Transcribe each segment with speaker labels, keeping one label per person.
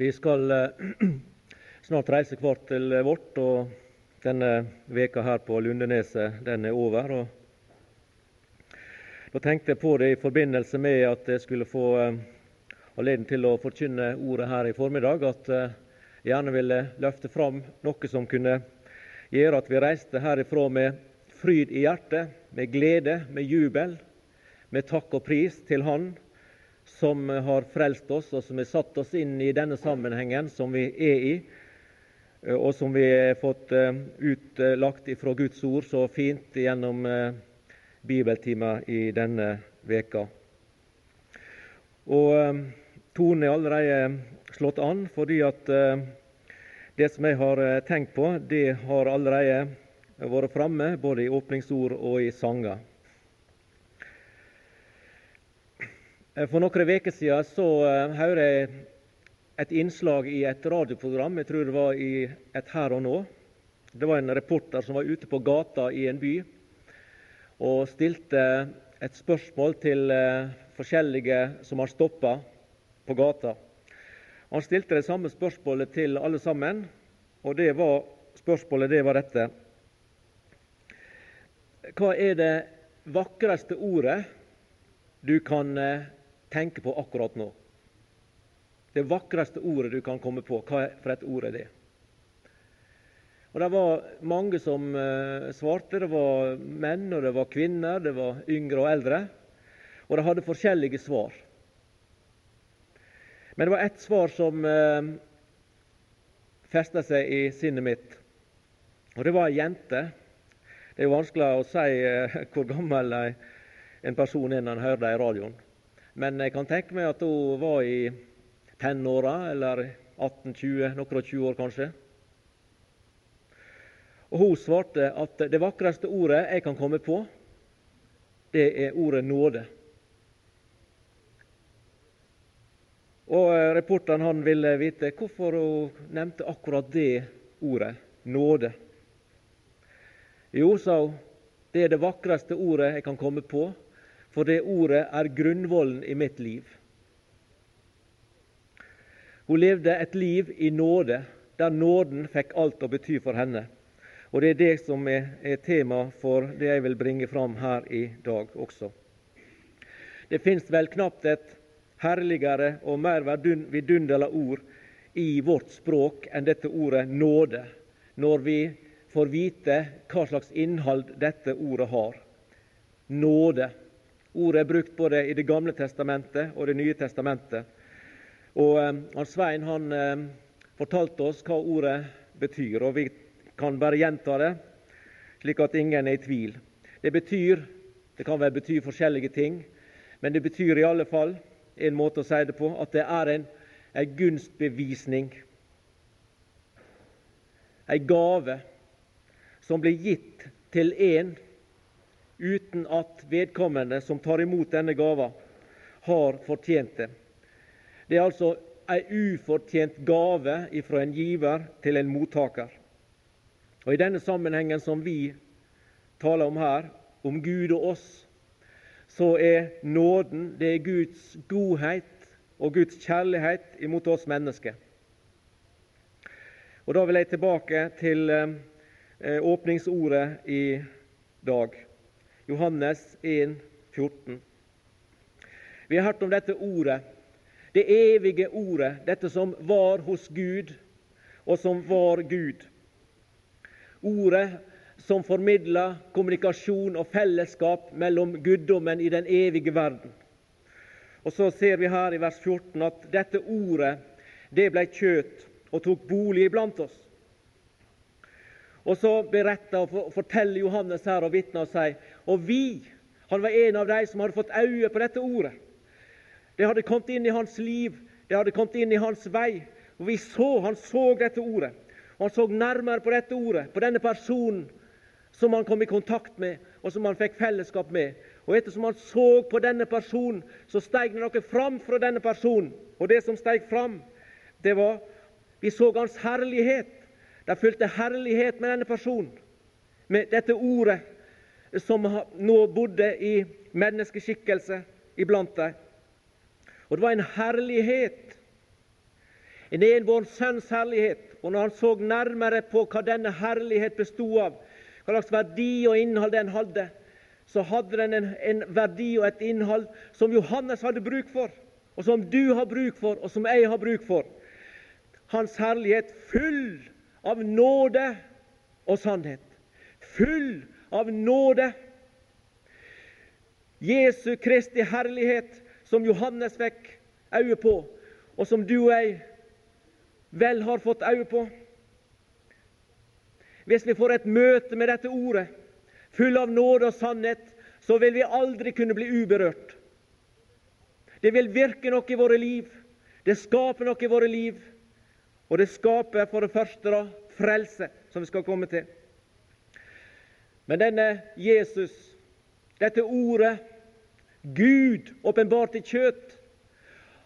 Speaker 1: Vi skal eh, snart reise hvert til vårt, og denne veka her på Lundeneset den er over. Da tenkte jeg på det i forbindelse med at jeg skulle få eh, anledning til å forkynne ordet her i formiddag, at jeg gjerne ville løfte fram noe som kunne gjøre at vi reiste herifra med fryd i hjertet, med glede, med jubel, med takk og pris til Han som har frelst oss, og som har satt oss inn i denne sammenhengen som vi er i, eh, og som vi har fått eh, utlagt fra Guds ord så fint gjennom Bibeltima bibeltimer i denne veka. Og Tonen er allerede slått an, fordi at det som jeg har tenkt på, det har allerede vært framme både i åpningsord og i sanger. Eh, for noen uker siden så uh, hørte jeg et innslag i et radioprogram, jeg tror det var i et Her og Nå. Det var en reporter som var ute på gata i en by og stilte et spørsmål til uh, forskjellige som har stoppa på gata. Han stilte det samme spørsmålet til alle sammen, og det var, spørsmålet det var dette. Hva er det vakreste ordet du kan tenker på akkurat nå. Det vakreste ordet du kan komme på, hva for et ord er det? Og Det var mange som uh, svarte. Det var menn, og det var kvinner, det var yngre og eldre. Og de hadde forskjellige svar. Men det var ett svar som eh, festa seg i sinnet mitt. Og det var ei jente. Det er jo vanskelig å si uh, hvor gammel en person er når en hører det i radioen. Men jeg kan tenke meg at hun var i tenåra, eller 18-20, noen og 20 år kanskje. Og Hun svarte at det vakreste ordet jeg kan komme på, det er ordet nåde. Og eh, Reporteren han ville vite hvorfor hun nevnte akkurat det ordet, nåde. Jo, sa hun, det er det vakreste ordet jeg kan komme på, for det ordet er grunnvollen i mitt liv. Hun levde et liv i nåde, der nåden fikk alt å bety for henne. Og Det er det som er, tema for det jeg vil bringe fram her i dag også. Det fins vel knapt et herligere og mer vidunderlig ord i vårt språk enn dette ordet nåde, når vi får vite hva slags innhold dette ordet har. Nåde. Ordet er brukt både i Det gamle testamentet og Det nye testamentet. Og eh, Svein han eh, fortalte oss hva ordet betyr, og vi kan bare gjenta det, slik at ingen er i tvil. Det betyr Det kan vel bety forskjellige ting, men det betyr i alle fall en måte å si det på at det er en, en gunstbevisning. En gave som blir gitt til en uten at vedkommende som tar imot denne gava, har fortjent det. Det er altså ei ufortjent gave fra en giver til en mottaker. Og I denne sammenhengen som vi taler om her, om Gud og oss, så er nåden det er Guds godhet og Guds kjærlighet imot oss mennesker. Og Da vil jeg tilbake til eh, åpningsordet i dag. Johannes 1, 14. Vi har hørt om dette ordet, det evige ordet, dette som var hos Gud, og som var Gud. Ordet som formidla kommunikasjon og fellesskap mellom guddommen i den evige verden. Og Så ser vi her i vers 14 at dette ordet det ble kjøt og tok bolig iblant oss. Og så beretter og forteller Johannes her og vitner og sier og vi Han var en av de som hadde fått øye på dette ordet. Det hadde kommet inn i hans liv, det hadde kommet inn i hans vei. Og vi så, Han så dette ordet. Og Han så nærmere på dette ordet, på denne personen som han kom i kontakt med, og som han fikk fellesskap med. Og ettersom han så på denne personen, så steg det noe fram fra denne personen. Og det som steg fram, det var Vi så hans herlighet. De fulgte herlighet med denne personen, med dette ordet som nå bodde i menneskeskikkelse iblant dem. Og det var en herlighet, en enbåren sønns herlighet. Og når han så nærmere på hva denne herlighet bestod av, hva slags verdi og innhold den hadde, så hadde den en, en verdi og et innhold som Johannes hadde bruk for, og som du har bruk for, og som jeg har bruk for. Hans herlighet full av nåde og sannhet. Full av nåde. Jesu Kristi herlighet, som Johannes fikk øye på, og som du og jeg vel har fått øye på. Hvis vi får et møte med dette ordet, full av nåde og sannhet, så vil vi aldri kunne bli uberørt. Det vil virke noe i våre liv. Det skaper noe i våre liv. Og det skaper for det første da frelse, som vi skal komme til. Men denne Jesus, dette ordet, Gud åpenbart i kjøtt,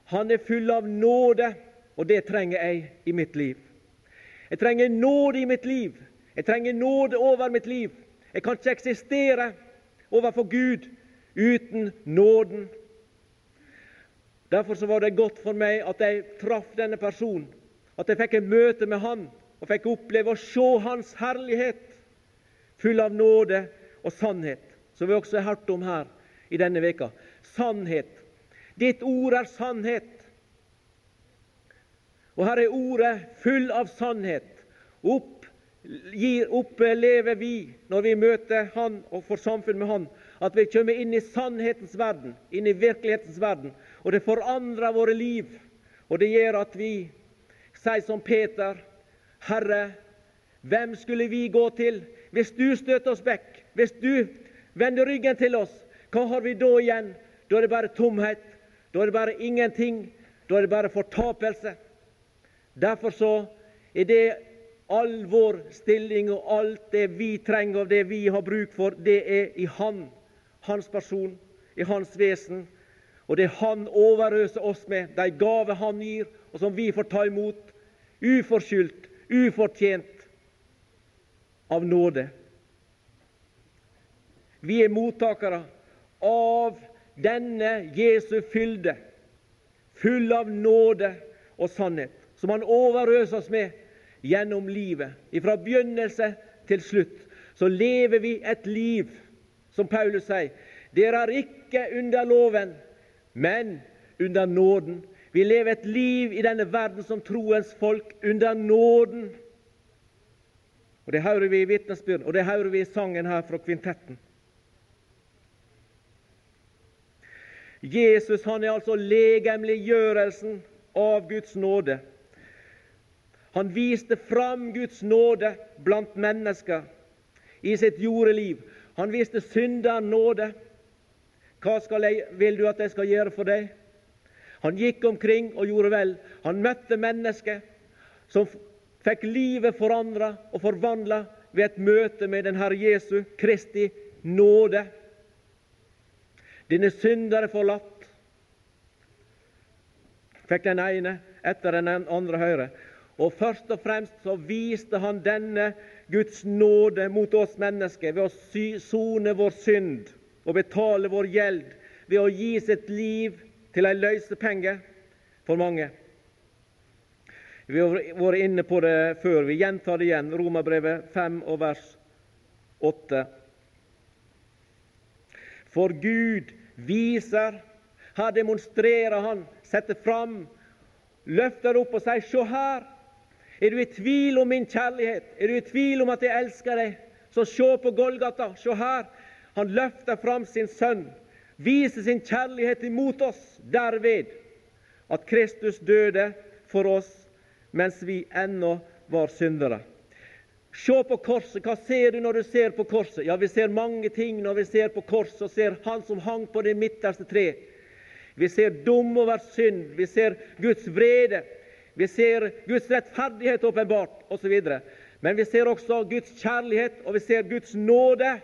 Speaker 1: han er full av nåde, og det trenger jeg i mitt liv. Jeg trenger nåde i mitt liv. Jeg trenger nåde over mitt liv. Jeg kan ikke eksistere overfor Gud uten nåden. Derfor var det godt for meg at jeg traff denne personen, at jeg fikk et møte med han og fikk oppleve å se hans herlighet, full av nåde og sannhet, som vi også har hørt om her i denne veka. Sannhet. Ditt ord er sannhet. Og her er ordet full av sannhet. Opp, gir, opplever vi når vi møter Han og får samfunn med Han, at vi kommer inn i sannhetens verden, inn i virkelighetens verden. Og det forandrer våre liv. Og det gjør at vi sier som Peter, Herre, hvem skulle vi gå til hvis du støter oss vekk? Hvis du vender ryggen til oss, hva har vi da igjen? Da er det bare tomhet. Da er det bare ingenting. Da er det bare fortapelse. Derfor så er det all vår stilling og alt det vi trenger og det vi har bruk for, det er i Han, Hans person, i Hans vesen. Og det Han overøser oss med, de gaver Han gir, og som vi får ta imot, uforskyldt, ufortjent, av nåde. Vi er mottakere av denne Jesu fylde, full av nåde og sannhet som Han overøser oss med gjennom livet. Fra begynnelse til slutt så lever vi et liv, som Paulus sier. Dere er ikke under loven, men under nåden. Vi lever et liv i denne verden som troens folk under nåden. Og Det hører vi i vitnesbyrden, og det hører vi i sangen her fra kvintetten. Jesus han er altså legemliggjørelsen av Guds nåde. Han viste fram Guds nåde blant mennesker i sitt jordeliv. Han viste synderen nåde. Hva jeg, vil du at jeg skal gjøre for deg? Han gikk omkring og gjorde vel. Han møtte mennesker som fikk livet forandra og forvandla ved et møte med den Herre Jesu Kristi nåde. Dine syndere forlatt, fikk den ene etter den andre høre. Og først og fremst så viste han denne Guds nåde mot oss mennesker ved å sone vår synd og betale vår gjeld ved å gi sitt liv til ei løsepenge for mange. Vi har vært inne på det før. Vi gjentar det igjen. Romerbrevet 5 og vers 8. For Gud viser Her demonstrerer Han, setter fram, løfter opp og sier Se her! Er du i tvil om min kjærlighet? Er du i tvil om at jeg elsker deg? Så se på Golgata. Se her. Han løfter fram sin sønn, viser sin kjærlighet imot oss derved at Kristus døde for oss mens vi ennå var syndere. Se på korset. Hva ser du når du ser på korset? Ja, Vi ser mange ting når vi ser på korset og ser Han som hang på det midterste tre. Vi ser dom over synd. Vi ser Guds vrede. Vi ser Guds rettferdighet åpenbart osv. Men vi ser også Guds kjærlighet, og vi ser Guds nåde.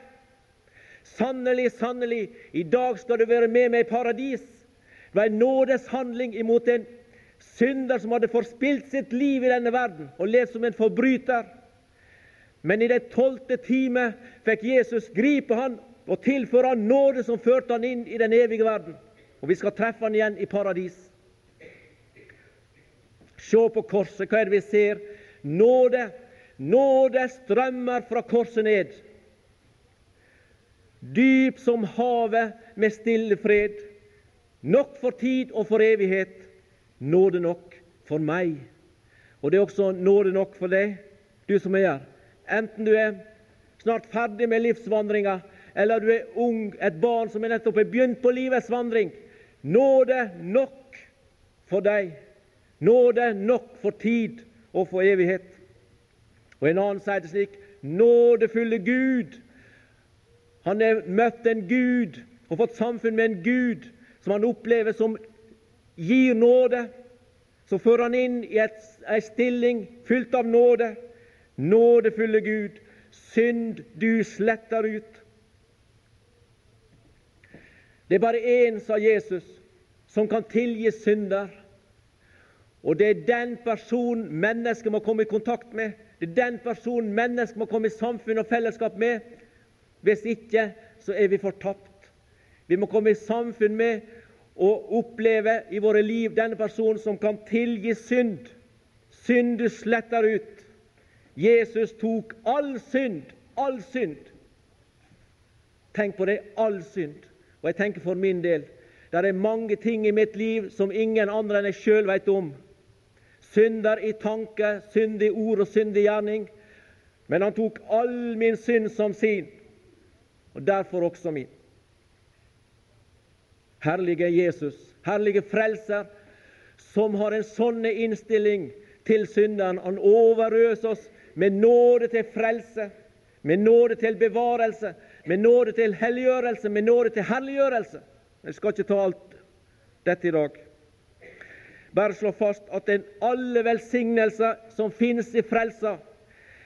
Speaker 1: Sannelig, sannelig, i dag skal du være med meg i paradis. Det var en nådeshandling imot en synder som hadde forspilt sitt liv i denne verden og levd som en forbryter. Men i det tolvte time fikk Jesus gripe han og tilføre han nåde som førte han inn i den evige verden. Og vi skal treffe han igjen i paradis. Se på korset. Hva er det vi ser? Nåde. Nåde strømmer fra korset ned. Dyp som havet med stille fred. Nok for tid og for evighet. Nåde nok for meg. Og det er også nåde nok for deg, du som er her. Enten du er snart ferdig med livsvandringa, eller du er ung, et barn som er nettopp er begynt på livets vandring. Nåde nok for deg. Nåde nok for tid og for evighet. Og En annen sier det slik nådefulle Gud. Han har møtt en Gud og fått samfunn med en Gud som han opplever som gir nåde. Så fører han inn i ei stilling fylt av nåde. Nådefulle Gud, synd du sletter ut. Det er bare én, sa Jesus, som kan tilgi synder. Og det er den personen mennesket må komme i kontakt med. Det er den personen mennesket må komme i samfunn og fellesskap med. Hvis ikke, så er vi fortapt. Vi må komme i samfunn med og oppleve i våre liv denne personen som kan tilgi synd. Synd sletter ut. Jesus tok all synd, all synd. Tenk på det all synd. Og jeg tenker for min del det er mange ting i mitt liv som ingen andre enn jeg sjøl veit om. Synder i tanke, synd i ord og synd i gjerning. Men han tok all min synd som sin, og derfor også min. Herlige Jesus, herlige Frelser, som har en sånn innstilling til synderen. Han overøser oss med nåde til frelse, med nåde til bevarelse, med nåde til helliggjørelse, med nåde til herliggjørelse. Jeg skal ikke ta alt dette i dag. Bare slå fast at den alle velsignelser som finnes i frelsa,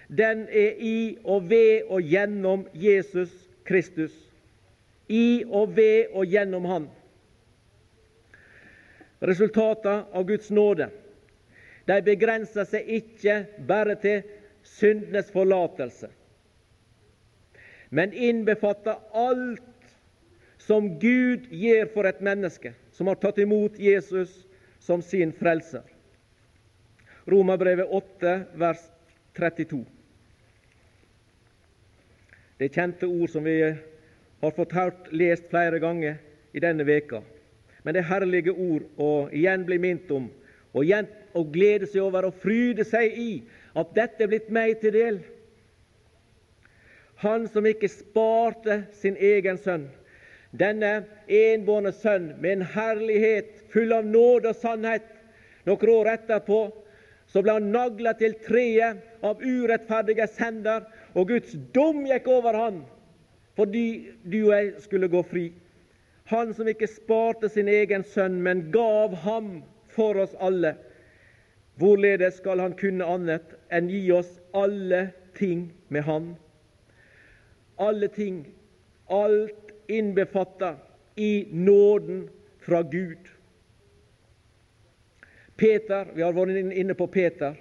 Speaker 1: den er i og ved og gjennom Jesus Kristus. I og ved og gjennom Han. Resultatene av Guds nåde de begrenser seg ikke bare til syndenes forlatelse, men innbefatter alt som Gud gir for et menneske som har tatt imot Jesus som sin frelser. Romerbrevet 8, vers 32. Det er kjente ord som vi har fått hørt lest flere ganger i denne veka. Men det er herlige ord å igjen bli minnet om, og igjen å glede seg over og fryde seg i at dette er blitt meg til del. Han som ikke sparte sin egen sønn, denne enbårne sønn med en herlighet full av nåde og sannhet. Noen år etterpå så ble han nagla til treet av urettferdige sender, og Guds dom gikk over ham fordi du og jeg skulle gå fri. Han som ikke sparte sin egen sønn, men gav ham for oss alle. Hvorledes skal han kunne annet enn gi oss alle ting med Han? Alle ting, alt innbefatta i nåden fra Gud. Peter, Vi har vært inne på Peter.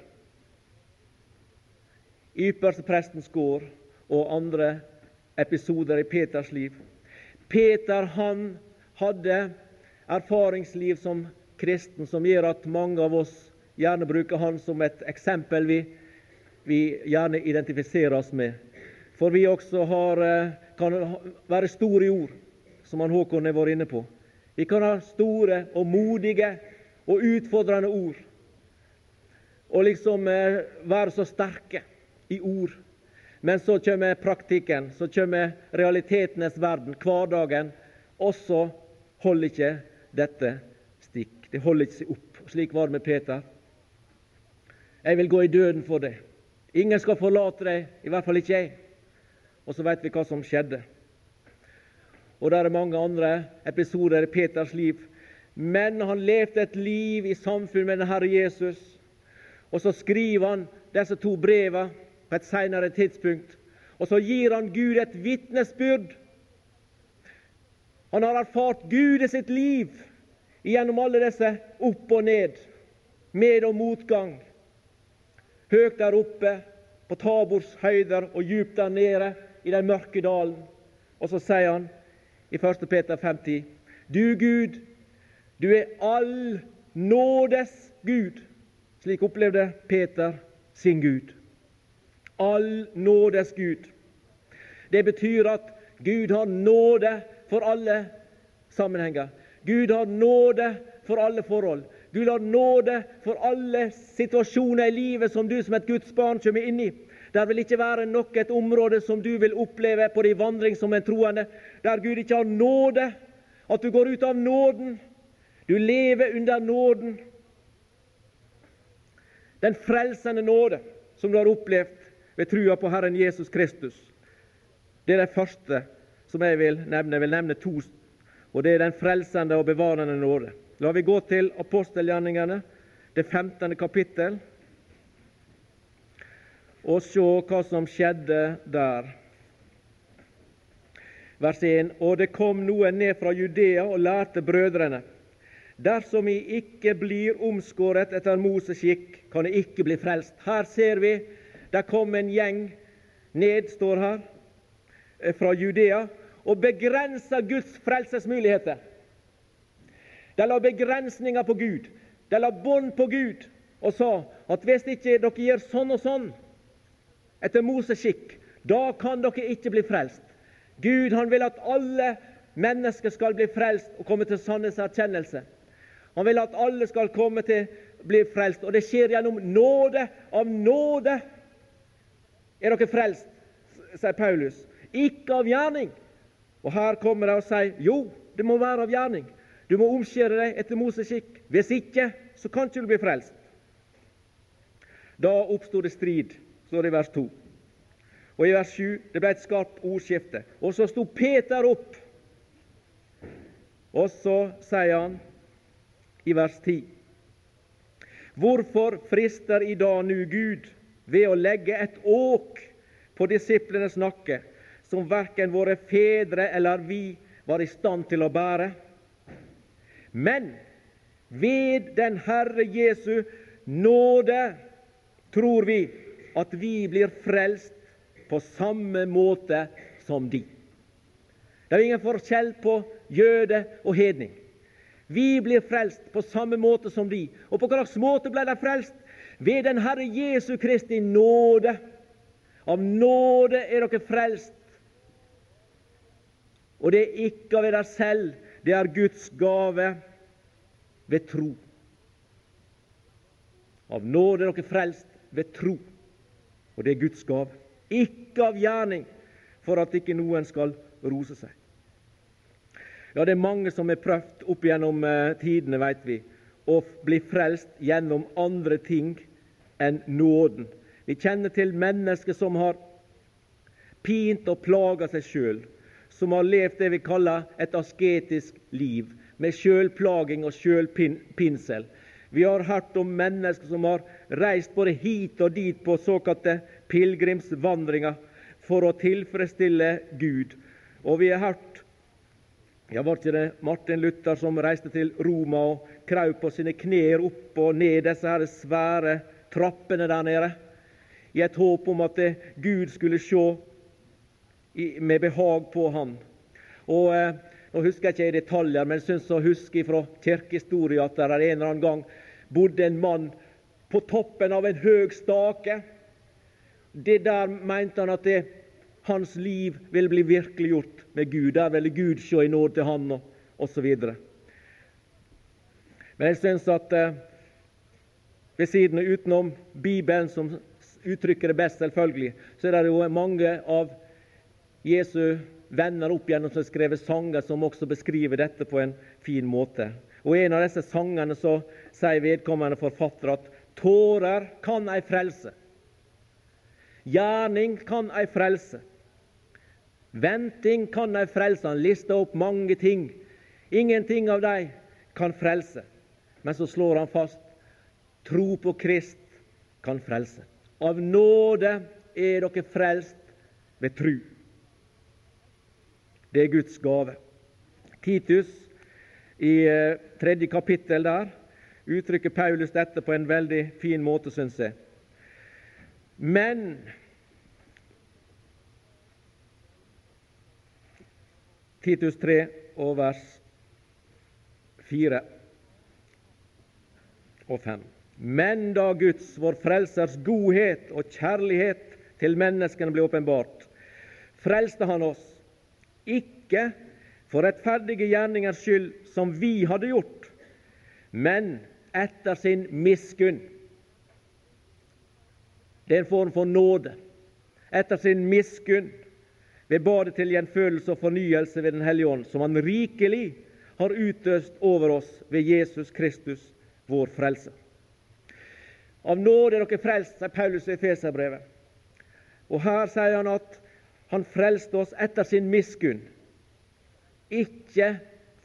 Speaker 1: Yppersteprestens gård og andre episoder i Peters liv. Peter han hadde erfaringsliv som kristen som gjør at mange av oss gjerne bruker han som et eksempel vi, vi gjerne identifiserer oss med. For vi også har, eh, kan være store i ord, som han Håkon har vært inne på. Vi kan ha store og modige og utfordrende ord. Og liksom eh, være så sterke i ord. Men så kommer praktikken, så kommer realitetenes verden, hverdagen. Og så holder ikke dette stikk. Det holder ikke seg opp. Slik var det med Peter. Jeg vil gå i døden for deg. Ingen skal forlate deg, i hvert fall ikke jeg. Og så vet vi hva som skjedde. Og det er mange andre episoder i Peters liv. Men han levde et liv i samfunn med den Herre Jesus. Og så skriver han disse to brevene på et senere tidspunkt. Og så gir han Gud et vitnesbyrd. Han har erfart Gud i sitt liv gjennom alle disse opp og ned, med og motgang høyt der oppe på Tabors høyder og djupt der nede i den mørke dalen. Og så sier han i 1. Peter 50.: Du Gud, du er all nådes Gud. Slik opplevde Peter sin Gud. All nådes Gud. Det betyr at Gud har nåde for alle sammenhenger. Gud har nåde for alle forhold. Gud har nåde for alle situasjoner i livet som du som et Guds barn kommer inn i. Det vil ikke være nok et område som du vil oppleve på din vandring som en troende, der Gud ikke har nåde, at du går ut av nåden. Du lever under nåden. Den frelsende nåde som du har opplevd ved trua på Herren Jesus Kristus. Det er det første som jeg vil nevne. Jeg vil nevne to, og det er den frelsende og bevarende nåde. La vi gå til apostelgjerningene, det 15. kapittel, og se hva som skjedde der. Vers 1.: Og det kom noen ned fra Judea og lærte brødrene. Dersom I ikke blir omskåret etter Moses skikk, kan I ikke bli frelst. Her ser vi det kom en gjeng ned, står her, eh, fra Judea og begrensa Guds frelsesmuligheter. De la begrensninger på Gud. De la bånd på Gud og sa at hvis ikke dere gjør sånn og sånn etter Moses skikk, da kan dere ikke bli frelst. Gud han vil at alle mennesker skal bli frelst og komme til sannhetserkjennelse. Han vil at alle skal komme til bli frelst, og det skjer gjennom nåde. Av nåde er dere frelst, sier Paulus. Ikke av gjerning. Og her kommer de og sier jo, det må være av gjerning. Du må omskjære deg etter Moses skikk. Hvis ikke, så kan ikke du bli frelst. Da oppsto det strid, står det i vers 2. Og i vers 7 det ble et skarpt ordskifte. Og så sto Peter opp, og så sier han i vers 10.: Hvorfor frister i dag nu Gud ved å legge et åk på disiplenes nakke, som verken våre fedre eller vi var i stand til å bære. Men ved den Herre Jesu nåde tror vi at vi blir frelst på samme måte som de. Det er ingen forskjell på jøde og hedning. Vi blir frelst på samme måte som de. Og på hvilken måte ble de frelst? Ved den Herre Jesu Kristi nåde. Av nåde er dere frelst. Og det er ikke av dere selv, det er Guds gave ved tro. Av nåde er dere frelst ved tro, og det er Guds gave. Ikke av gjerning, for at ikke noen skal rose seg. Ja, det er mange som har prøvd opp gjennom eh, tidene, veit vi, å bli frelst gjennom andre ting enn nåden. Vi kjenner til mennesker som har pint og plaga seg sjøl, som har levd det vi kaller et asketisk liv, med sjølplaging og sjølpinsel. Vi har hørt om mennesker som har reist både hit og dit på såkalte pilegrimsvandringer for å tilfredsstille Gud. Og vi har hørt ja, Var ikke det Martin Luther som reiste til Roma og kraup på sine knær opp og ned disse her svære trappene der nede, i et håp om at Gud skulle se med behag på han. Og eh, Nå husker jeg ikke i detaljer, men jeg syns å huske fra kirkehistoria at det en eller annen gang bodde en mann på toppen av en høg stake. Det der mente han at det, hans liv ville bli virkeliggjort med Gud. Der ville Gud se i nåde til han, og osv. Men jeg syns at eh, ved siden av utenom Bibelen, som uttrykker det best, selvfølgelig, så er det jo mange av Jesu venner opp igjennom som har skrevet sanger som også beskriver dette på en fin måte. Og en av disse sangene så sier vedkommende forfatter at tårer kan ei frelse. Gjerning kan ei frelse. Venting kan ei frelse. Han lister opp mange ting. Ingenting av dem kan frelse. Men så slår han fast Tro på Krist kan frelse. Av nåde er dere frelst ved tru. Det er Guds gave. Titus i eh, tredje kapittel der uttrykker Paulus dette på en veldig fin måte, syns jeg. Men Titus 3 og vers 4 og 5. Men da Guds, vår Frelsers, godhet og kjærlighet til menneskene ble åpenbart, frelste Han oss, ikke for rettferdige gjerningers skyld, som vi hadde gjort, men etter sin miskunn. Det er en form for nåde. Etter sin miskunn ved badet til gjenfølelse og fornyelse ved Den hellige ånd, som Han rikelig har utøst over oss ved Jesus Kristus, vår frelse. Av nåde er dere frelst, sier Paulus i Feserbrevet. Og her sier han at han frelste oss etter sin miskunn, ikke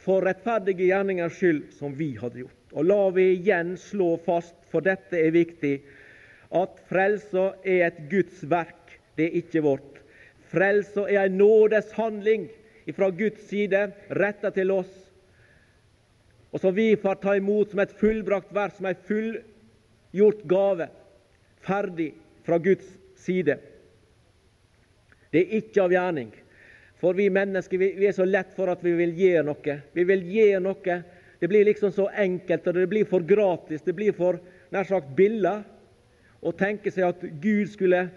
Speaker 1: for rettferdige gjerningers skyld, som vi hadde gjort. Og la vi igjen slå fast, for dette er viktig, at frelsa er et Guds verk, det er ikke vårt. Frelsa er en nådeshandling fra Guds side, retta til oss, og som vi får ta imot som et fullbrakt verk, som en fullgjort gave, ferdig fra Guds side. Det er ikke av gjerning. For vi mennesker vi, er så lett for at vi vil gi noe. Vi vil gi noe. Det blir liksom så enkelt, og det blir for gratis. Det blir for nær sagt billig å tenke seg at Gud skulle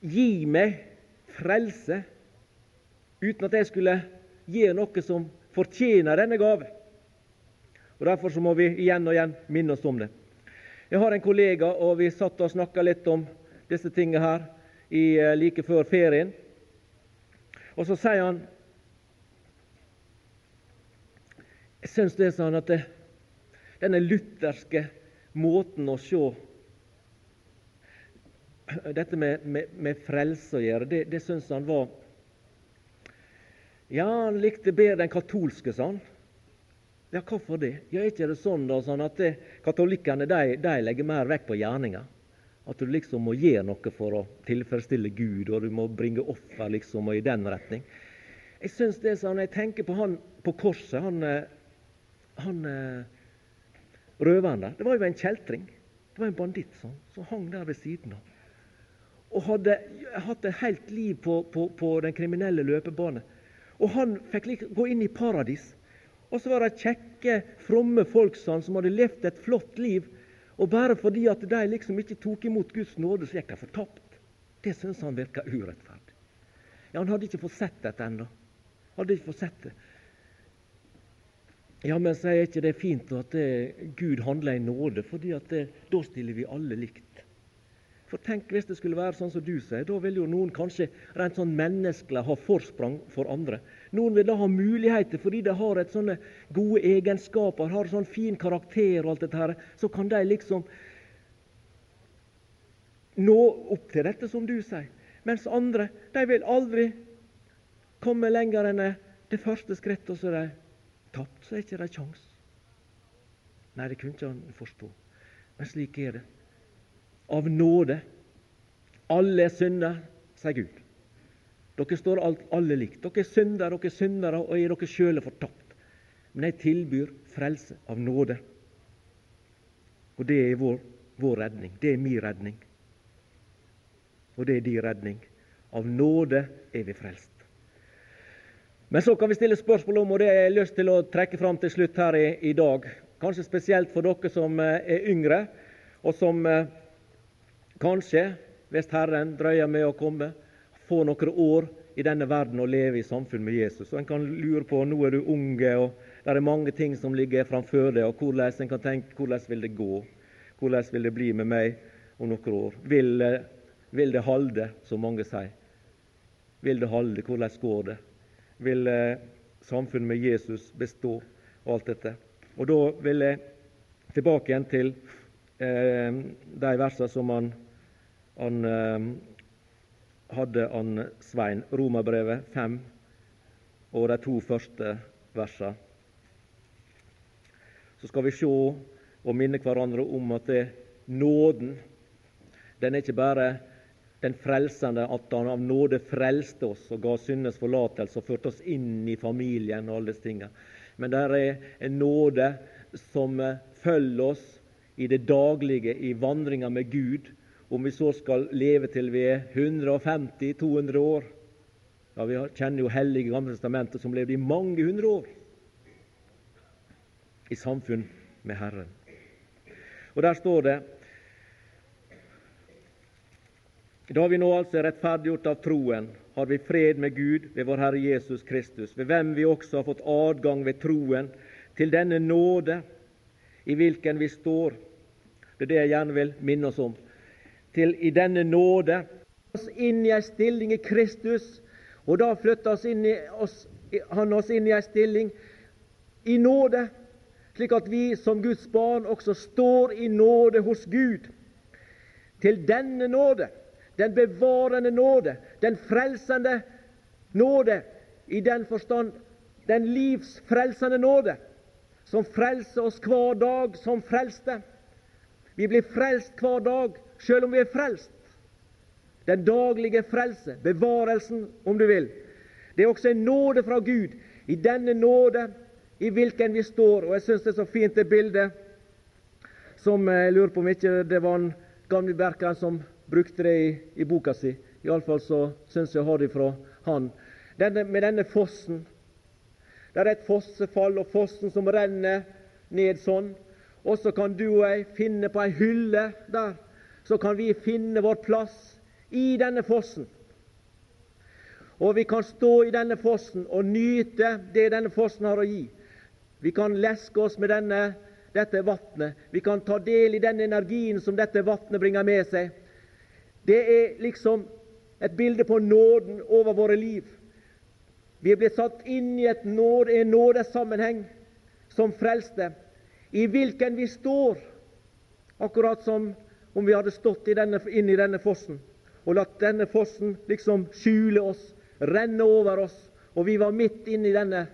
Speaker 1: gi meg frelse uten at jeg skulle gi noe som fortjener denne gave. Og Derfor så må vi igjen og igjen minne oss om det. Jeg har en kollega, og vi satt og snakka litt om disse tingene her i, eh, like før ferien. Og så sier han Jeg syns det er sånn at det, denne lutherske måten å se dette med, med, med frelse å gjøre, det, det syns han var Ja, han likte bedre den katolske, sa han. Ja, hvorfor det? Ja, Er ikke det sånn da, sånn at det, katolikkene de, de legger mer vekt på gjerninga? At du liksom må gjøre noe for å tilfredsstille Gud, og du må bringe offer liksom, og i den retning. Jeg synes det er sånn, jeg tenker på han på korset, han, eh, han eh, røveren der. Det var jo en kjeltring. Det var en banditt sånn, som hang der ved siden av. Og hadde hatt et helt liv på, på, på den kriminelle løpebane. Og han fikk gå inn i paradis. Og så var det kjekke, fromme folk som hadde levd et flott liv og bare fordi at de liksom ikke tok imot Guds nåde, så gikk de fortapt. Det syns han virka urettferdig. Ja, Han hadde ikke fått sett dette ennå. Hadde ikke fått sett det. Ja, men sier ikke det er fint at det, Gud handler i nåde, fordi at det, da stiller vi alle likt. For tenk hvis det skulle være sånn som du sier. Da vil jo noen kanskje rent sånn menneskelig ha forsprang for andre. Noen vil da ha muligheter fordi de har et sånne gode egenskaper, har sånn fin karakter og alt dette her. Så kan de liksom nå opp til dette som du sier. Mens andre de vil aldri komme lenger enn det første skrittet, og så er de tapt. Så er ikke det kjangs. Nei, det kunne ikke han forstå. Men slik er det av nåde. Alle er synder, sier Gud. Dere står alt, alle likt. Dere er syndere, dere er syndere, og er dere sjøle fortapt. Men jeg tilbyr frelse av nåde. Og det er vår, vår redning. Det er min redning. Og det er din redning. Av nåde er vi frelst. Men så kan vi stille spørsmål om, og det har jeg lyst til å trekke fram til slutt her i, i dag. Kanskje spesielt for dere som eh, er yngre, og som eh, Kanskje, hvis Herren drøyer med å komme, få noen år i denne verden og leve i samfunn med Jesus. Og En kan lure på nå er du unge, og det er mange ting som ligger framfor deg. og hvordan En kan tenke hvordan vil det gå? Hvordan vil det bli med meg om noen år? Vil, vil det holde, som mange sier? Vil det holde? Hvordan går det? Vil eh, samfunnet med Jesus bestå? Og alt dette. Og da vil jeg tilbake igjen til eh, de versene som han han eh, hadde han Svein. Romerbrevet 5 og de to første versene. Så skal vi se og minne hverandre om at det, nåden den er ikke bare den frelsende, at han av nåde frelste oss og ga syndes forlatelse og førte oss inn i familien og alle disse tingene. Men det er en nåde som eh, følger oss i det daglige, i vandringa med Gud, om vi så skal leve til vi er 150-200 år. Ja, Vi kjenner jo hellige Gamle testamentet som levde i mange hundre år i samfunn med Herren. Og der står det Da vi nå altså er rettferdiggjort av troen, har vi fred med Gud ved vår Herre Jesus Kristus, ved hvem vi også har fått adgang ved troen til denne nåde i hvilken vi står. Det er det jeg gjerne vil minne oss om. Til i denne nåde oss inn i ei stilling i Kristus, og da flytter oss oss, han oss inn i ei stilling i nåde, slik at vi som Guds barn også står i nåde hos Gud. Til denne nåde den bevarende nåde, den frelsende nåde, i den forstand den livsfrelsende nåde, som frelser oss hver dag som frelste. Vi blir frelst hver dag, selv om vi er frelst. Den daglige frelse, bevarelsen, om du vil. Det er også en nåde fra Gud. I denne nåde i hvilken vi står. Og Jeg syns det er så fint det bildet som jeg lurer på om ikke det var en gamle Berkeren som brukte det i, i boka si. Iallfall så syns jeg å ha det fra han. Denne, med denne fossen. Det er et fossefall, og fossen som renner ned sånn. Og så kan du og jeg finne på ei hylle der. Så kan vi finne vår plass i denne fossen. Og vi kan stå i denne fossen og nyte det denne fossen har å gi. Vi kan leske oss med denne, dette vannet. Vi kan ta del i den energien som dette vannet bringer med seg. Det er liksom et bilde på nåden over våre liv. Vi blitt satt inn i nåde, en nådesammenheng som frelste, i hvilken vi står, akkurat som om vi hadde stått i denne, inn i denne fossen og latt denne fossen liksom skjule oss, renne over oss, og vi var midt inne i denne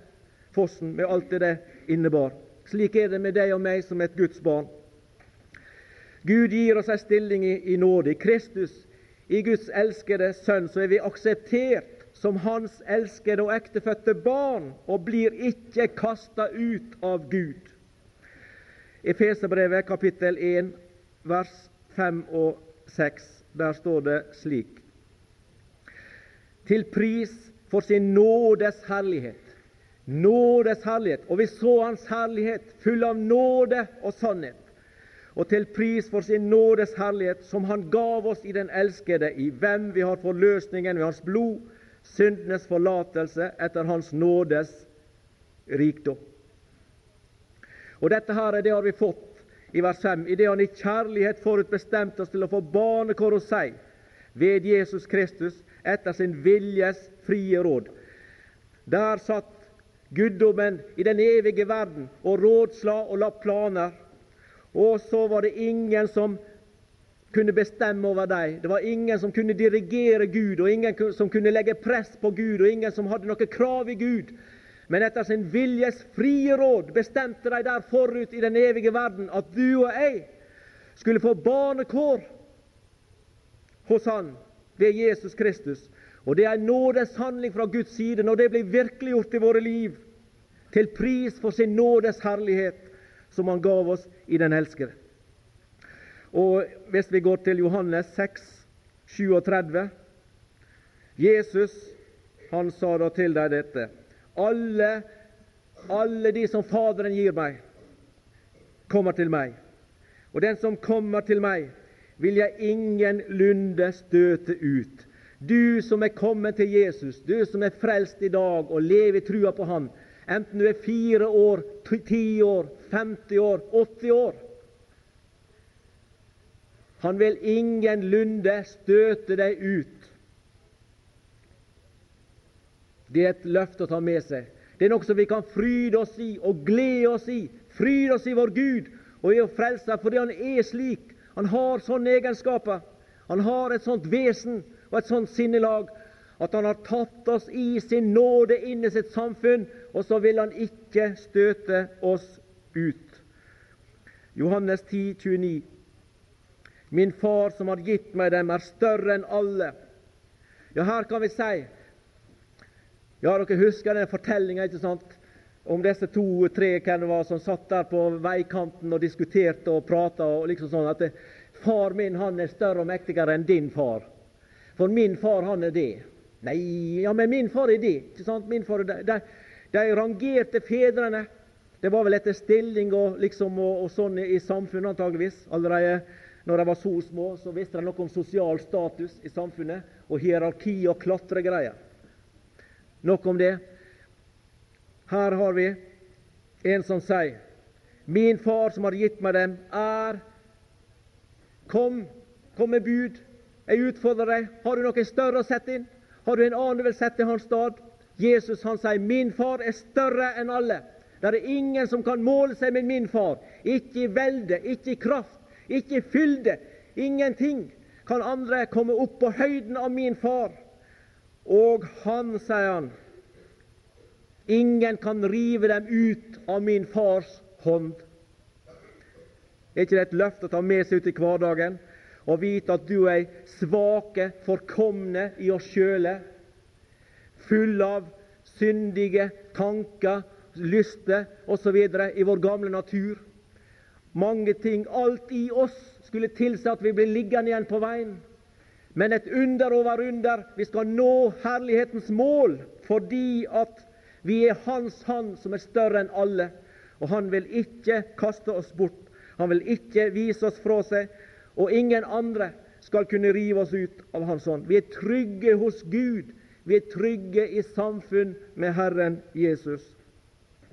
Speaker 1: fossen med alt det det innebar. Slik er det med deg og meg som et Guds barn. Gud gir oss en stilling i, i nåde. I Kristus, i Guds elskede Sønn, så er vi akseptert som Hans elskede og ektefødte barn, og blir ikke kasta ut av Gud. Efeserbrevet kapittel 1, vers 5 og 6. Der står det slik Til pris for sin nådes herlighet. Nådes herlighet. Og vi så Hans herlighet, full av nåde og sannhet og til pris for sin nådes herlighet, som Han gav oss i den elskede, i hvem vi har forløsningen ved Hans blod, syndenes forlatelse etter Hans nådes rikdom. Og Dette her er det har vi fått i vers 5, i det Han i kjærlighet forutbestemte oss til å få barnekår hos seg ved Jesus Kristus etter sin viljes frie råd. Der satt guddommen i den evige verden og rådsla og la planer og så var det ingen som kunne bestemme over dem. Det var ingen som kunne dirigere Gud, og ingen som kunne legge press på Gud, og ingen som hadde noe krav i Gud. Men etter sin viljes frie råd bestemte de der forut i den evige verden at du og jeg skulle få barnekår hos Han ved Jesus Kristus. Og det er en nådeshandling fra Guds side når det blir virkeliggjort i våre liv, til pris for sin nådes herlighet som han gav oss i den elskede. Og Hvis vi går til Johannes 6, 37 Jesus han sa da til dem dette alle, alle de som Faderen gir meg, kommer til meg. Og den som kommer til meg, vil jeg ingenlunde støte ut. Du som er kommet til Jesus, du som er frelst i dag og lever i trua på Han, enten du er fire år, ti år, 50 år, 80 år. Han vil ingenlunde støte deg ut. Det er et løfte å ta med seg. Det er noe som vi kan fryde oss i og glede oss i. Fryde oss i vår Gud og i å frelse fordi Han er slik. Han har sånne egenskaper. Han har et sånt vesen og et sånt sinnelag at Han har tatt oss i sin nåde inn i sitt samfunn, og så vil Han ikke støte oss ut. Johannes 10, 29. Min far som har gitt meg dem, er større enn alle. Ja, her kan vi si Ja, dere husker den fortellinga om disse to-tre som satt der på veikanten og diskuterte og prata og liksom sånn at far min han er større og mektigere enn din far. For min far, han er det. Nei, ja, men min far er det. ikke sant? Min far er det. De, de rangerte fedrene Det var vel etter stilling og, liksom, og, og sånn i samfunnet, antageligvis. Allerede når de var så små, så visste de noe om sosial status i samfunnet, og hierarki og klatregreier. Nok om det. Her har vi en som sier Min far som har gitt meg dem, er Kom, kom med bud. Jeg utfordrer deg. Har du noe større å sette inn? Har du en annen du vil sette i hans stad? Jesus han sier, 'Min far er større enn alle'. Det er ingen som kan måle seg med min far. Ikke i velde, ikke i kraft, ikke fylde. Ingenting kan andre komme opp på høyden av min far. Og han, sier han, ingen kan rive dem ut av min fars hånd. Er ikke det et løft å ta med seg ut i hverdagen og vite at du er svake, forkomne i oss sjøle, fulle av syndige tanker, lyster osv. i vår gamle natur? Mange ting, alt i oss, skulle tilsi at vi blir liggende igjen på veien. Men et under over under. Vi skal nå herlighetens mål fordi at vi er Hans Hand som er større enn alle. Og Han vil ikke kaste oss bort. Han vil ikke vise oss fra seg. Og ingen andre skal kunne rive oss ut av Hans hånd. Vi er trygge hos Gud. Vi er trygge i samfunn med Herren Jesus.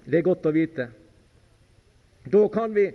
Speaker 1: Det er godt å vite. Da kan vi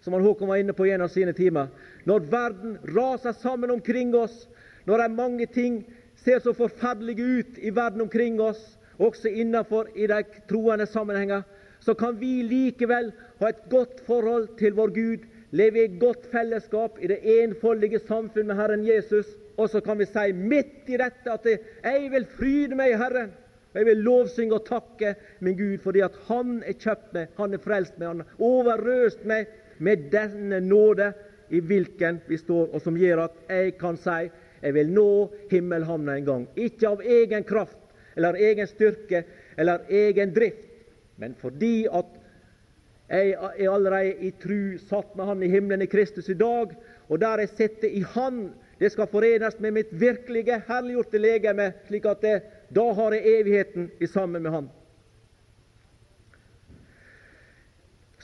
Speaker 1: som han Håkon var inne på i en av sine timer. Når verden raser sammen omkring oss, når er mange ting ser så forferdelige ut i verden omkring oss, også innenfor i de troende sammenhenger, så kan vi likevel ha et godt forhold til vår Gud, leve i godt fellesskap i det enfoldige samfunn med Herren Jesus. Og så kan vi si midt i dette at jeg vil fryde meg i Herren. Og Jeg vil lovsynge og takke min Gud fordi at Han er kjøpt meg, Han er frelst meg, Han har overrøst meg med denne nåde i hvilken vi står, og som gjør at jeg kan si jeg vil nå himmelhavna en gang. Ikke av egen kraft eller egen styrke eller egen drift, men fordi at jeg er allerede i tru satt med Han i himmelen i Kristus i dag, og der jeg sitter i Han, det skal forenes med mitt virkelige, herliggjorte legeme, slik at det, da har jeg evigheten i sammen med Han.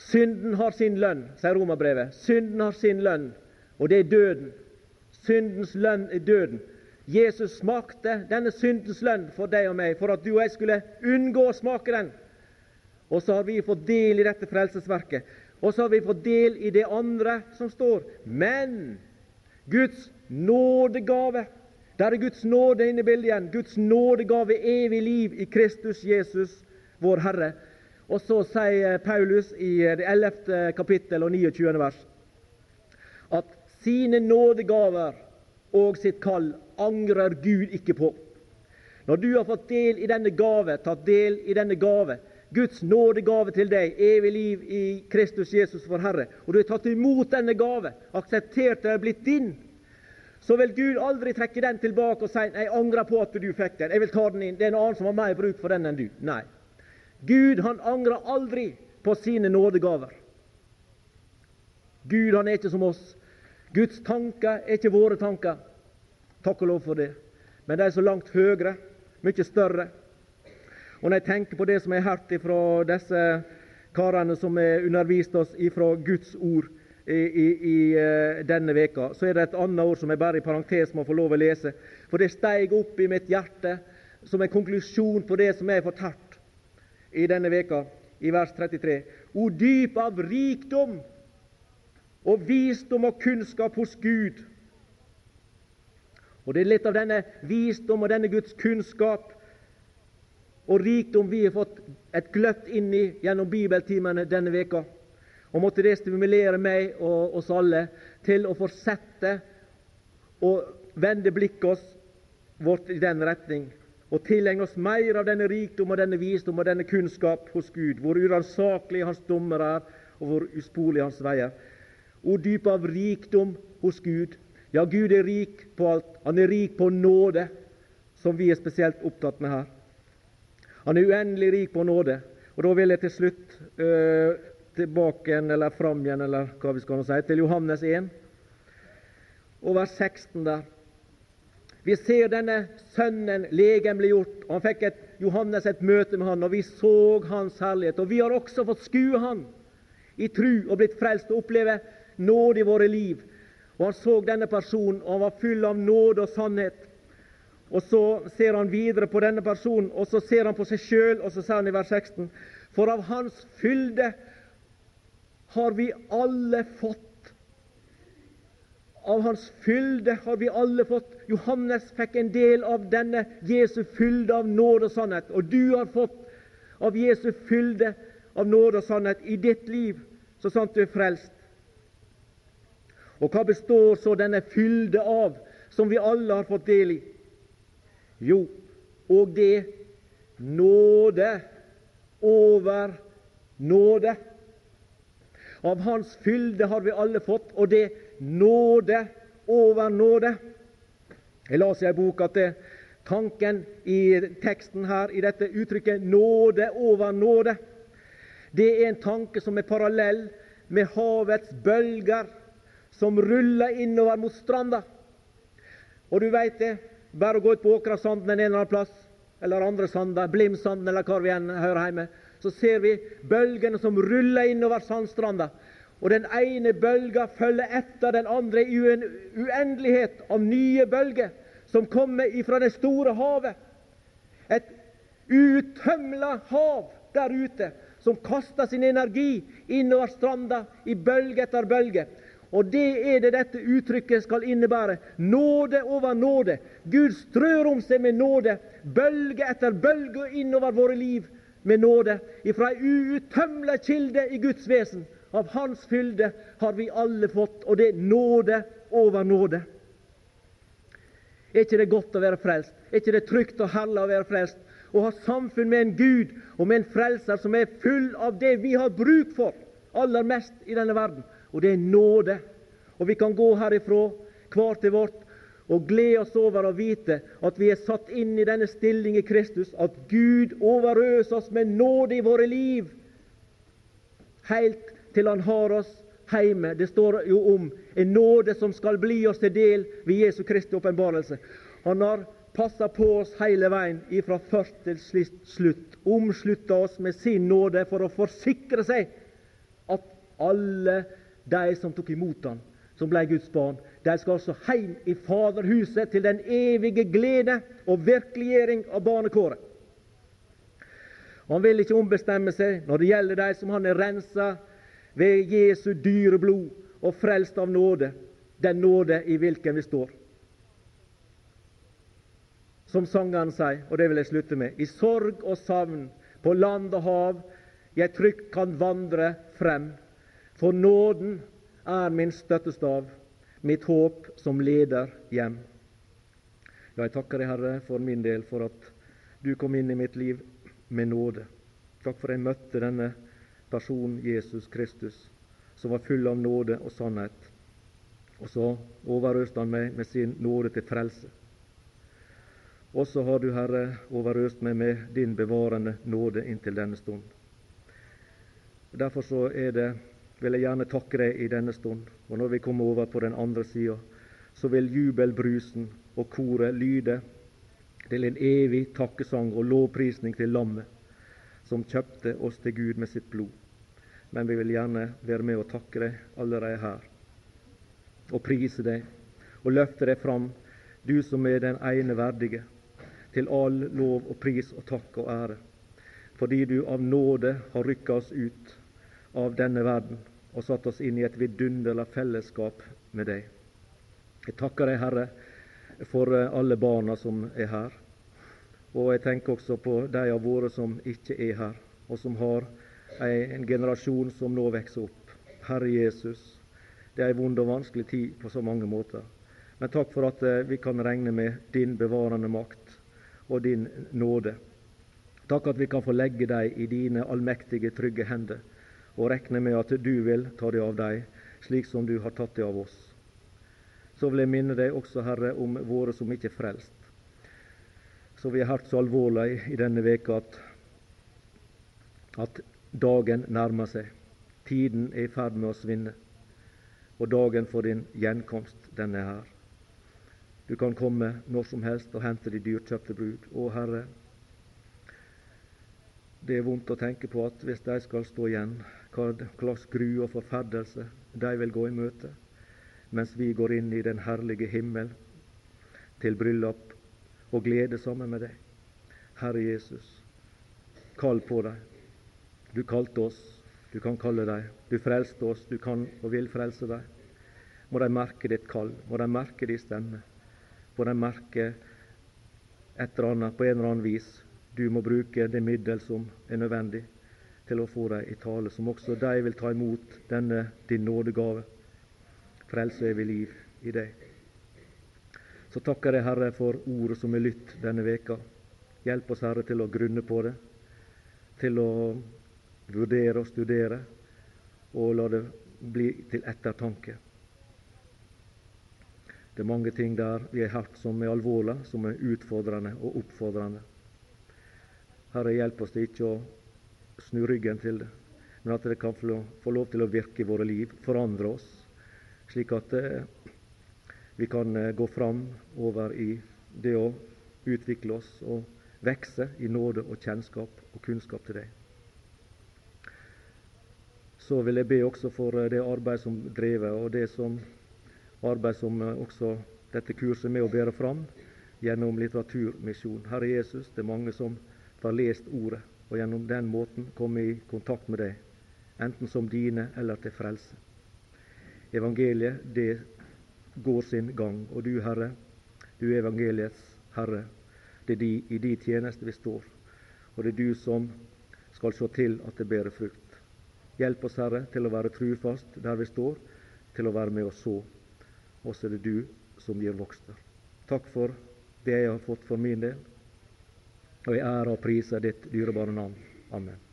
Speaker 1: Synden har sin lønn, sier romerbrevet. Synden har sin lønn, og det er døden. Syndens lønn er døden. Jesus smakte denne syndens lønn for deg og meg, for at du og jeg skulle unngå å smake den. Og så har vi fått del i dette frelsesverket. Og så har vi fått del i det andre som står. Men Guds nådegave Der er Guds nåde inne i bildet igjen. Guds nådegave, evig liv i Kristus Jesus, vår Herre. Og så sier Paulus i det 11. kapittel og 29. vers at sine nådegaver og sitt kall angrer Gud ikke på. Når du har fått del i denne gave, tatt del i denne gave, Guds nådegave til deg, evig liv i Kristus Jesus vår Herre, og du har tatt imot denne gave, akseptert det er blitt din, så vil Gud aldri trekke den tilbake og si 'Jeg angrer på at du fikk den. Jeg vil ta den inn. Det er en annen som har mer bruk for den enn du.' Nei. Gud han angrer aldri på sine nådegaver. Gud han er ikke som oss. Guds tanker er ikke våre tanker. Takk og lov for det. Men de er så langt høyere, mye større. Og når jeg tenker på det som jeg har hørt fra disse karene som har undervist oss fra Guds ord i, i, i uh, denne veka, så er det et annet ord som jeg bare i parentes må få lov å lese. For det steig opp i mitt hjerte som en konklusjon på det som jeg har fått hørt i denne veka, i vers 33. O dyp av rikdom og visdom og kunnskap hos Gud. Og Det er litt av denne visdom og denne Guds kunnskap og rikdom vi har fått et gløtt inn i gjennom bibeltimene denne veka. Og måtte det stimulere meg og oss alle til å fortsette å vende blikket vårt i den retning og tilegne oss mer av denne rikdom og denne visdom og denne kunnskap hos Gud, hvor uransakelige Hans dommer er, og hvor uspolige Hans veier. O dyp av rikdom hos Gud. Ja, Gud er rik på alt. Han er rik på nåde, som vi er spesielt opptatt med her. Han er uendelig rik på nåde. Og Da vil jeg til slutt øh, tilbake igjen, eller fram igjen, eller hva vi skal si, til Johannes 1, og vers 16 der. Vi ser denne sønnen legemliggjort. Han fikk et Johannes et møte med han, og vi så hans herlighet. Og vi har også fått skue han i tru og blitt frelst og oppleve nåde i våre liv. Og Han så denne personen, og han var full av nåde og sannhet. Og Så ser han videre på denne personen, og så ser han på seg sjøl, og så sier han i vers 16.: For av Hans fylde har vi alle fått. Av Hans fylde har vi alle fått. Johannes fikk en del av denne Jesu fylde av nåde og sannhet. Og du har fått av Jesu fylde av nåde og sannhet i ditt liv, så sant du er frelst. Og hva består så denne fylde av, som vi alle har fått del i? Jo, og det nåde over nåde. Av Hans fylde har vi alle fått, og det nåde over nåde. Jeg las i ei bok at det, tanken i teksten her, i dette uttrykket 'nåde over nåde', det er en tanke som er parallell med havets bølger som ruller innover mot stranda. Og du veit det, bare å gå ut på Åkrasanden en eller annen plass, eller andre sander, Blimsanden eller hvor vi enn hører hjemme, så ser vi bølgene som ruller innover sandstranda. Og den ene bølga følger etter den andre i en uendelighet av nye bølger som kommer ifra det store havet. Et utømla hav der ute som kaster sin energi innover stranda i bølge etter bølge. Og det er det dette uttrykket skal innebære. Nåde over nåde. Gud strør om seg med nåde, bølge etter bølge innover våre liv med nåde. Ifra ei uutømla kilde i Guds vesen. Av Hans fylde har vi alle fått, og det er nåde over nåde. Er ikke det godt å være frelst? Er ikke det trygt og herlig å være frelst? Å ha samfunn med en Gud og med en frelser som er full av det vi har bruk for aller mest i denne verden og det er nåde. Og vi kan gå herifra, hver til vårt, og glede oss over å vite at vi er satt inn i denne stilling i Kristus, at Gud overøser oss med nåde i våre liv, helt til Han har oss hjemme. Det står jo om en nåde som skal bli oss til del ved Jesu Kristi åpenbarelse. Han har passa på oss hele veien, ifra først til slutt, omslutta oss med sin nåde for å forsikre seg at alle de som tok imot han, som ble Guds barn, de skal også heim i Faderhuset til den evige glede og virkeliggjøring av barnekåret. Han vil ikke ombestemme seg når det gjelder de som han er rensa ved Jesu dyre blod og frelst av nåde, den nåde i hvilken vi står. Som sangeren sier, og det vil jeg slutte med, i sorg og savn, på land og hav, jeg trygt kan vandre frem for nåden er min støttestav, mitt håp som leder hjem. Ja, jeg takker deg, Herre, for min del, for at du kom inn i mitt liv med nåde. Takk for at jeg møtte denne personen, Jesus Kristus, som var full av nåde og sannhet. Og så overøste han meg med sin nåde til frelse. Og så har du, Herre, overøst meg med din bevarende nåde inntil denne stund. Derfor så er det vil jeg gjerne takke deg i denne stund. Og når vi kommer over på den andre sida, så vil jubelbrusen og koret lyde til en evig takkesang og lovprisning til Lammet, som kjøpte oss til Gud med sitt blod. Men vi vil gjerne være med og takke deg allerede her, og prise deg og løfte deg fram, du som er den ene verdige, til all lov og pris og takk og ære, fordi du av nåde har rykka oss ut av denne verden og satt oss inn i et vidunderlig fellesskap med deg. Jeg takker deg, Herre, for eh, alle barna som er her. Og jeg tenker også på de av våre som ikke er her, og som har en generasjon som nå vokser opp. Herre Jesus, det er ei vond og vanskelig tid på så mange måter. Men takk for at eh, vi kan regne med din bevarende makt og din nåde. Takk at vi kan få legge deg i dine allmektige, trygge hender og regne med at du vil ta deg av dem, slik som du har tatt deg av oss. Så vil jeg minne deg også, Herre, om våre som ikke er frelst. Så vi har hørt så alvorlig i denne veka at, at dagen nærmer seg. Tiden er i ferd med å svinne. Og dagen for din gjenkomst, den er her. Du kan komme når som helst og hente de dyrkjøpte brud. Å Herre, Det er vondt å tenke på at hvis de skal stå igjen, hva slags gru og forferdelse de vil gå i møte, mens vi går inn i den herlige himmel til bryllup og glede sammen med deg. Herre Jesus, kall på dem. Du kalte oss, du kan kalle dem. Du frelste oss, du kan og vil frelse dem. Må de merke ditt kall, må de merke din stemme. Må de merke et eller annet på en eller annen vis du må bruke det middel som er nødvendig til å få dem i tale, som også de vil ta imot denne din nådegave, frelse evig liv i deg. Så takker jeg Herre for ordet som er lytt denne veka. Hjelp oss, Herre, til å grunne på det, til å vurdere og studere, og la det bli til ettertanke. Det er mange ting der vi har hørt som er alvorlige, som er utfordrende og oppfordrende. Herre, hjelp oss til ikke å snu ryggen til det, men at det kan få lov til å virke i våre liv, forandre oss, slik at eh, vi kan eh, gå fram over i det å utvikle oss og vekse i nåde og kjennskap og kunnskap til deg. Så vil jeg be også for eh, det arbeid som drevet, og det som arbeid som også dette kurset med å bære fram gjennom litteraturmisjon. Herre Jesus, det er mange som har lest Ordet, og gjennom den måten komme i kontakt med deg, enten som dine eller til frelse. Evangeliet, det går sin gang, og du, Herre, du er evangeliets Herre. Det er de, i de tjeneste vi står, og det er du som skal se til at det bærer frukt. Hjelp oss, Herre, til å være trufast der vi står, til å være med og så. Og så er det du som gir vokster. Takk for det jeg har fått for min del og jeg ærer og priser ditt dyrebare navn. Amen.